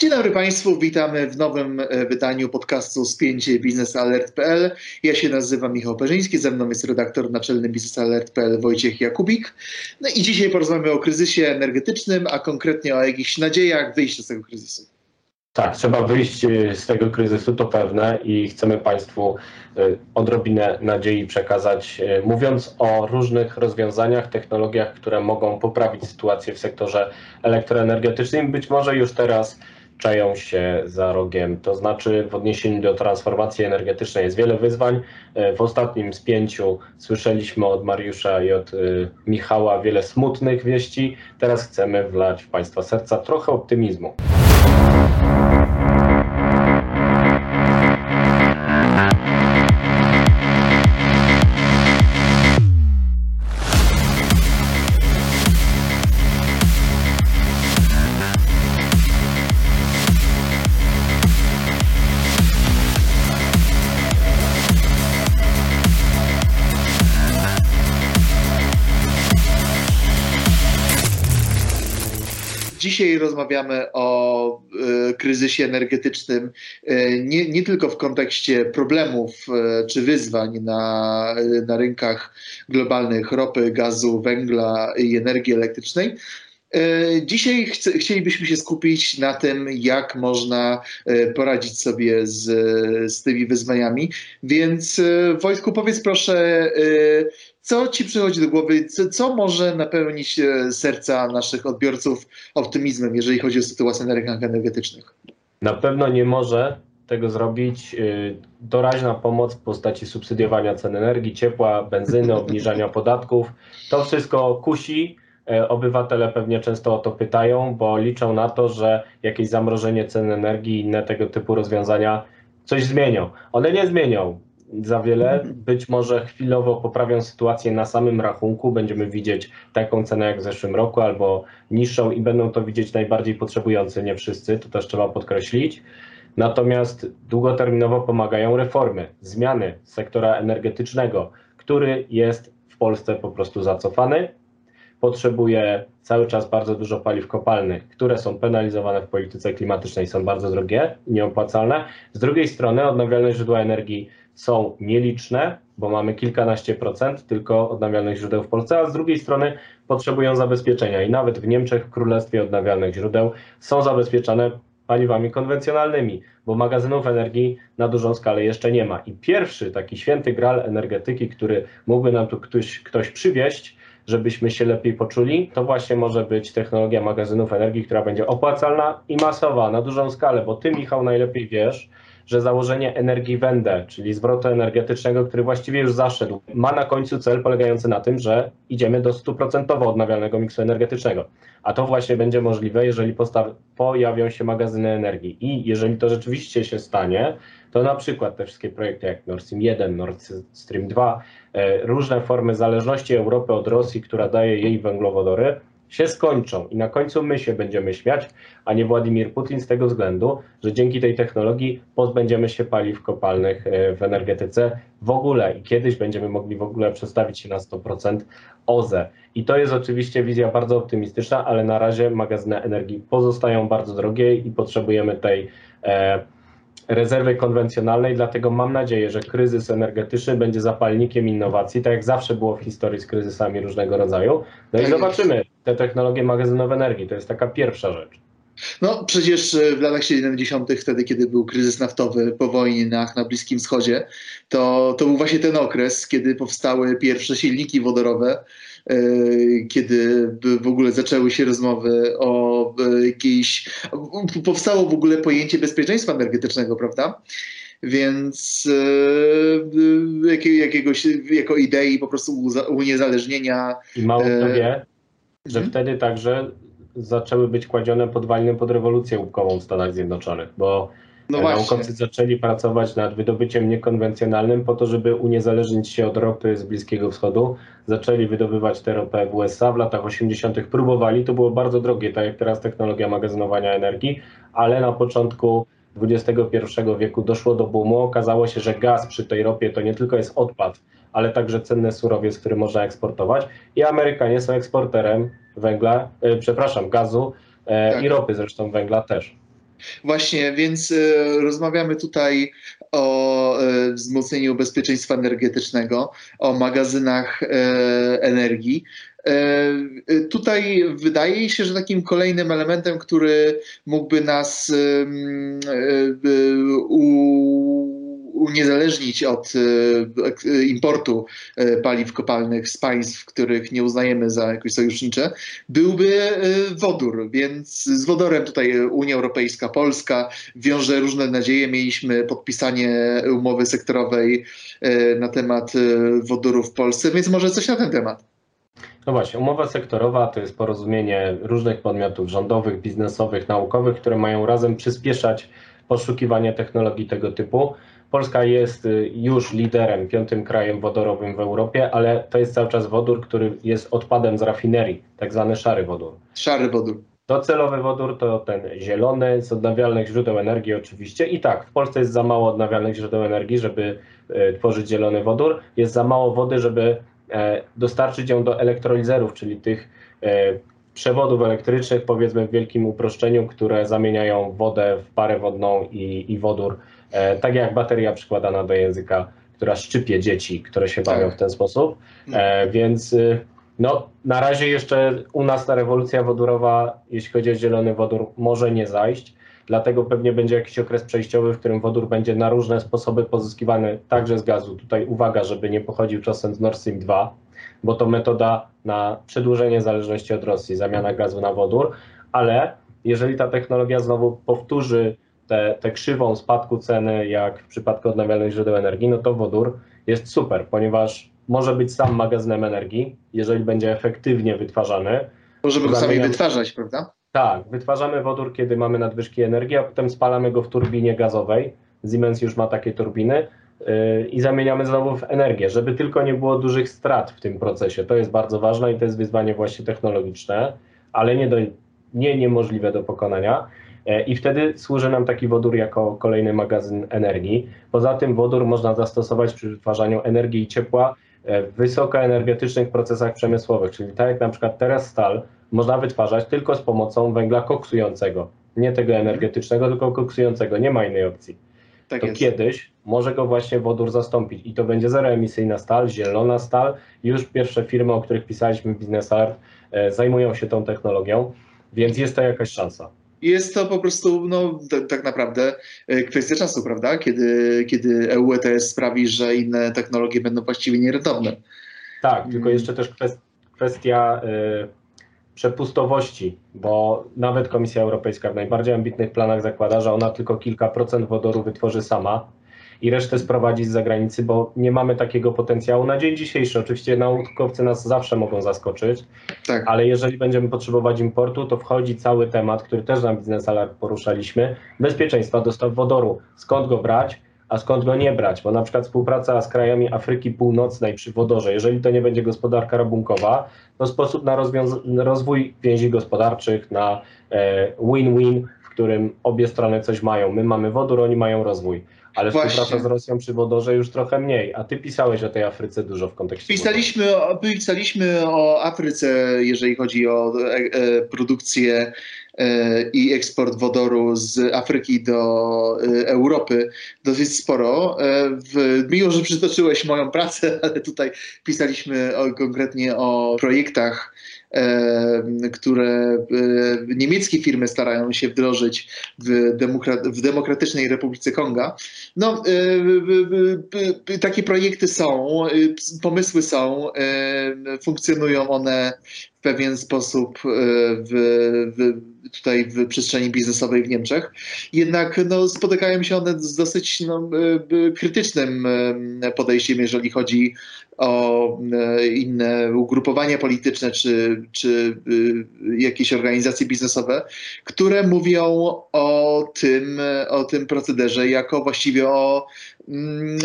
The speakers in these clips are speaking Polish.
Dzień dobry Państwu, witamy w nowym e, wydaniu podcastu Spięcie biznesalert.pl. Ja się nazywam Michał Perzyński, ze mną jest redaktor naczelny biznesalert.pl Wojciech Jakubik. No i dzisiaj porozmawiamy o kryzysie energetycznym, a konkretnie o jakichś nadziejach wyjścia z tego kryzysu. Tak, trzeba wyjść e, z tego kryzysu, to pewne i chcemy Państwu e, odrobinę nadziei przekazać, mówiąc o różnych rozwiązaniach, technologiach, które mogą poprawić sytuację w sektorze elektroenergetycznym. Być może już teraz czają się za rogiem. To znaczy w odniesieniu do transformacji energetycznej jest wiele wyzwań. W ostatnim spięciu słyszeliśmy od Mariusza i od y, Michała wiele smutnych wieści. Teraz chcemy wlać w Państwa serca trochę optymizmu. Dzisiaj rozmawiamy o y, kryzysie energetycznym y, nie, nie, tylko w kontekście problemów y, czy wyzwań na, na rynkach globalnych ropy, gazu, węgla i energii elektrycznej. Dzisiaj chce, chcielibyśmy się skupić na tym, jak można poradzić sobie z, z tymi wyzwaniami. Więc Wojtku, powiedz proszę, co ci przychodzi do głowy, co, co, może napełnić e, serca naszych odbiorców optymizmem, jeżeli chodzi o sytuację na rynkach energetycznych? Na pewno nie może tego zrobić e, doraźna pomoc w postaci subsydiowania cen energii, ciepła, benzyny, obniżania podatków. To wszystko kusi. E, obywatele pewnie często o to pytają, bo liczą na to, że jakieś zamrożenie cen energii i inne tego typu rozwiązania coś zmienią. One nie zmienią za wiele. Być może chwilowo poprawią sytuację na samym rachunku. Będziemy widzieć taką cenę jak w zeszłym roku albo niższą i będą to widzieć najbardziej potrzebujący, nie wszyscy, to też trzeba podkreślić. Natomiast długoterminowo pomagają reformy, zmiany sektora energetycznego, który jest w Polsce po prostu zacofany. Potrzebuje cały czas bardzo dużo paliw kopalnych, które są penalizowane w polityce klimatycznej, są bardzo drogie nieopłacalne. Z drugiej strony odnawialne źródła energii są nieliczne, bo mamy kilkanaście procent tylko odnawialnych źródeł w Polsce, a z drugiej strony potrzebują zabezpieczenia i nawet w Niemczech, w Królestwie odnawialnych źródeł są zabezpieczane paliwami konwencjonalnymi, bo magazynów energii na dużą skalę jeszcze nie ma. I pierwszy taki święty gral energetyki, który mógłby nam tu ktoś, ktoś przywieść, żebyśmy się lepiej poczuli, to właśnie może być technologia magazynów energii, która będzie opłacalna i masowa na dużą skalę, bo ty, Michał, najlepiej wiesz, że założenie energii Wende, czyli zwrotu energetycznego, który właściwie już zaszedł, ma na końcu cel polegający na tym, że idziemy do stuprocentowo odnawialnego miksu energetycznego. A to właśnie będzie możliwe, jeżeli pojawią się magazyny energii. I jeżeli to rzeczywiście się stanie, to na przykład te wszystkie projekty jak Nord Stream 1, Nord Stream 2, e, różne formy zależności Europy od Rosji, która daje jej węglowodory, się skończą. I na końcu my się będziemy śmiać, a nie Władimir Putin z tego względu, że dzięki tej technologii pozbędziemy się paliw kopalnych e, w energetyce w ogóle. I kiedyś będziemy mogli w ogóle przestawić się na 100% OZE. I to jest oczywiście wizja bardzo optymistyczna, ale na razie magazyny energii pozostają bardzo drogie i potrzebujemy tej e, rezerwy konwencjonalnej, dlatego mam nadzieję, że kryzys energetyczny będzie zapalnikiem innowacji, tak jak zawsze było w historii z kryzysami różnego rodzaju. No i tak zobaczymy te technologie magazynowe energii. To jest taka pierwsza rzecz. No przecież e, w latach 70., wtedy, kiedy był kryzys naftowy po wojnie na, na Bliskim Wschodzie, to, to był właśnie ten okres, kiedy powstały pierwsze silniki wodorowe, e, kiedy w ogóle zaczęły się rozmowy o e, jakiejś. Powstało w ogóle pojęcie bezpieczeństwa energetycznego, prawda? Więc jakiegoś, jako idei po prostu uniezależnienia. I mało kto wie, że mhm. wtedy także zaczęły być kładzione podwaliny pod rewolucję łupkową w Stanach Zjednoczonych, bo no naukowcy zaczęli pracować nad wydobyciem niekonwencjonalnym po to, żeby uniezależnić się od ropy z Bliskiego Wschodu. Zaczęli wydobywać tę ropę w USA w latach 80. Próbowali, to było bardzo drogie, tak jak teraz technologia magazynowania energii, ale na początku XXI wieku doszło do boomu. Okazało się, że gaz przy tej ropie to nie tylko jest odpad, ale także cenny surowiec, który można eksportować. I Amerykanie są eksporterem węgla, e, przepraszam, gazu e, tak. i ropy zresztą węgla też. Właśnie, więc rozmawiamy tutaj o wzmocnieniu bezpieczeństwa energetycznego, o magazynach energii. Tutaj wydaje się, że takim kolejnym elementem, który mógłby nas uniezależnić od e, importu e, paliw kopalnych z państw, których nie uznajemy za jakoś sojusznicze, byłby e, wodór. Więc z wodorem tutaj Unia Europejska, Polska wiąże różne nadzieje. Mieliśmy podpisanie umowy sektorowej na temat wodoru w Polsce, więc może coś na ten temat. No właśnie, umowa sektorowa to jest porozumienie różnych podmiotów rządowych, biznesowych, naukowych, które mają razem przyspieszać poszukiwanie technologii tego typu. Polska jest y, już liderem, piątym krajem wodorowym w Europie, ale to jest cały czas wodór, który jest odpadem z rafinerii, tak zwany szary wodór. Szary wodór. Docelowy wodór to ten zielony, z odnawialnych źródeł energii oczywiście. I tak, w Polsce jest za mało odnawialnych źródeł energii, żeby e, tworzyć zielony wodór. Jest za mało wody, żeby e, dostarczyć ją do elektrolizerów, czyli tych e, przewodów elektrycznych, powiedzmy w wielkim uproszczeniu, które zamieniają wodę w parę wodną i, i wodór tak jak bateria przykładana do języka, która szczypie dzieci, które się bawią tak. w ten sposób. E, więc y, no, na razie jeszcze u nas ta rewolucja wodorowa, jeśli chodzi o zielony wodór, może nie zajść. Dlatego pewnie będzie jakiś okres przejściowy, w którym wodór będzie na różne sposoby pozyskiwany także z gazu. Tutaj uwaga, żeby nie pochodził czasem z Nord Stream 2, bo to metoda na przedłużenie zależności od Rosji, zamiana gazu na wodór, ale jeżeli ta technologia znowu powtórzy tę krzywą spadku ceny, jak w przypadku odnawialnych źródeł energii, no to wodór jest super, ponieważ może być sam magazynem energii, jeżeli będzie efektywnie wytwarzany. Możemy go sami wytwarzać, prawda? Tak, wytwarzamy wodór, kiedy mamy nadwyżki energii, a potem spalamy go w turbinie gazowej. Siemens już ma takie turbiny yy, i zamieniamy znowu w energię, żeby tylko nie było dużych strat w tym procesie. To jest bardzo ważne i to jest wyzwanie właśnie technologiczne, ale nie, do, nie niemożliwe do pokonania. E, I wtedy służy nam taki wodór jako kolejny magazyn energii. Poza tym wodór można zastosować przy wytwarzaniu energii i ciepła w wysokoenergetycznych procesach przemysłowych, czyli tak jak na przykład teraz stal można wytwarzać tylko z pomocą węgla koksującego. Nie tego energetycznego, tylko koksującego. Nie ma innej opcji. Tak to jest. kiedyś może go właśnie wodór zastąpić i to będzie zeroemisyjna stal, zielona stal. Już pierwsze firmy, o których pisaliśmy w Business Art, e, zajmują się tą technologią, więc jest to jakaś szansa jest to po prostu no, tak naprawdę e, kwestia czasu, prawda? Kiedy, kiedy EU ETS sprawi, że inne technologie będą właściwie nierentowne. Tak, tylko mm. jeszcze też kwestia y, przepustowości, bo nawet Komisja Europejska w najbardziej ambitnych planach zakłada, że ona tylko kilka procent wodoru wytworzy sama i resztę sprowadzić z zagranicy, bo nie mamy takiego potencjału na dzień dzisiejszy. Oczywiście naukowcy nas zawsze mogą zaskoczyć, tak. ale jeżeli będziemy potrzebować importu, to wchodzi cały temat, który też na Biznes Alert poruszaliśmy, bezpieczeństwa dostaw wodoru. Skąd go brać? a skąd go nie brać, bo na przykład współpraca z krajami Afryki Północnej przy wodorze, jeżeli to nie będzie gospodarka rabunkowa, to sposób na rozwój więzi gospodarczych, na e, win-win, w którym obie strony coś mają. My mamy wodór, oni mają rozwój. Ale Właśnie. współpraca z Rosją przy wodorze już trochę mniej. A ty pisałeś o tej Afryce dużo w kontekście. Pisaliśmy, o, pisaliśmy o Afryce, jeżeli chodzi o e, e, produkcję i eksport wodoru z Afryki do e, Europy dosyć sporo. E, miło, że przytoczyłeś moją pracę, ale tutaj pisaliśmy o, konkretnie o projektach które e, niemieckie firmy starają się wdrożyć w, demokra w Demokratycznej Republice Konga. No, takie projekty są, pomysły są, funkcjonują one w pewien sposób w, w, tutaj w przestrzeni biznesowej w Niemczech. Jednak no, spotykają się one z dosyć no, krytycznym podejściem, jeżeli chodzi o e, inne ugrupowania polityczne czy, czy y, jakieś organizacje biznesowe, które mówią o tym, o tym procederze jako właściwie o mm,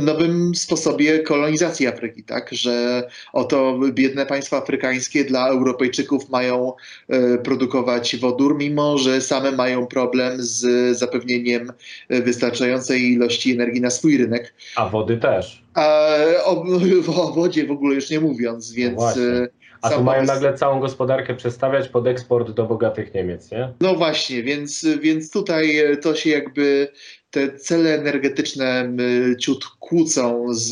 nowym sposobie kolonizacji Afryki, tak? Że oto biedne państwa afrykańskie dla Europejczyków mają e, produkować wodór, mimo że same mają problem z zapewnieniem wystarczającej ilości energii na swój rynek. A wody też. A o, o wodzie w ogóle już nie mówiąc, więc. No A tu mają nagle całą gospodarkę przestawiać pod eksport do bogatych Niemiec, nie? No właśnie, więc, więc tutaj to się jakby te cele energetyczne ciut kłócą z,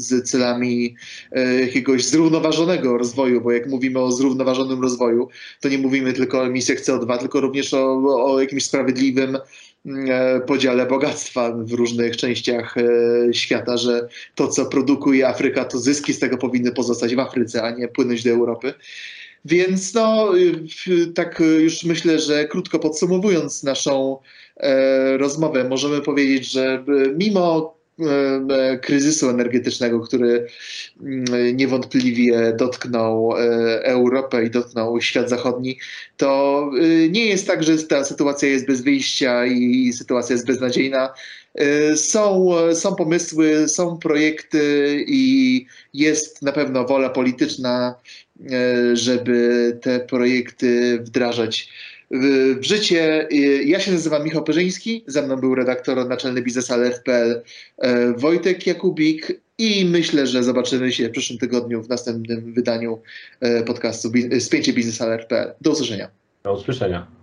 z celami e, jakiegoś zrównoważonego rozwoju, bo jak mówimy o zrównoważonym rozwoju, to nie mówimy tylko o emisjach CO2, tylko również o, o jakimś sprawiedliwym e, podziale bogactwa w różnych częściach e, świata, że to, co produkuje Afryka, to zyski z tego powinny pozostać w Afryce, a nie płynąć do Europy. Więc no, tak już myślę, że krótko podsumowując naszą rozmowę, możemy powiedzieć, że mimo e, kryzysu energetycznego, który mm, niewątpliwie dotknął e, Europę i dotknął świat zachodni, to nie jest tak, że ta sytuacja jest bez wyjścia i sytuacja jest beznadziejna. Są, są pomysły, są projekty i jest na pewno wola polityczna, żeby te projekty wdrażać w życie. Ja się nazywam Michał Perzyński, ze mną był redaktor naczelny biznesalert.pl e, Wojtek Jakubik i myślę, że zobaczymy się w przyszłym tygodniu w następnym wydaniu e, podcastu Spięcie Biznesalert.pl. Do usłyszenia. Do usłyszenia.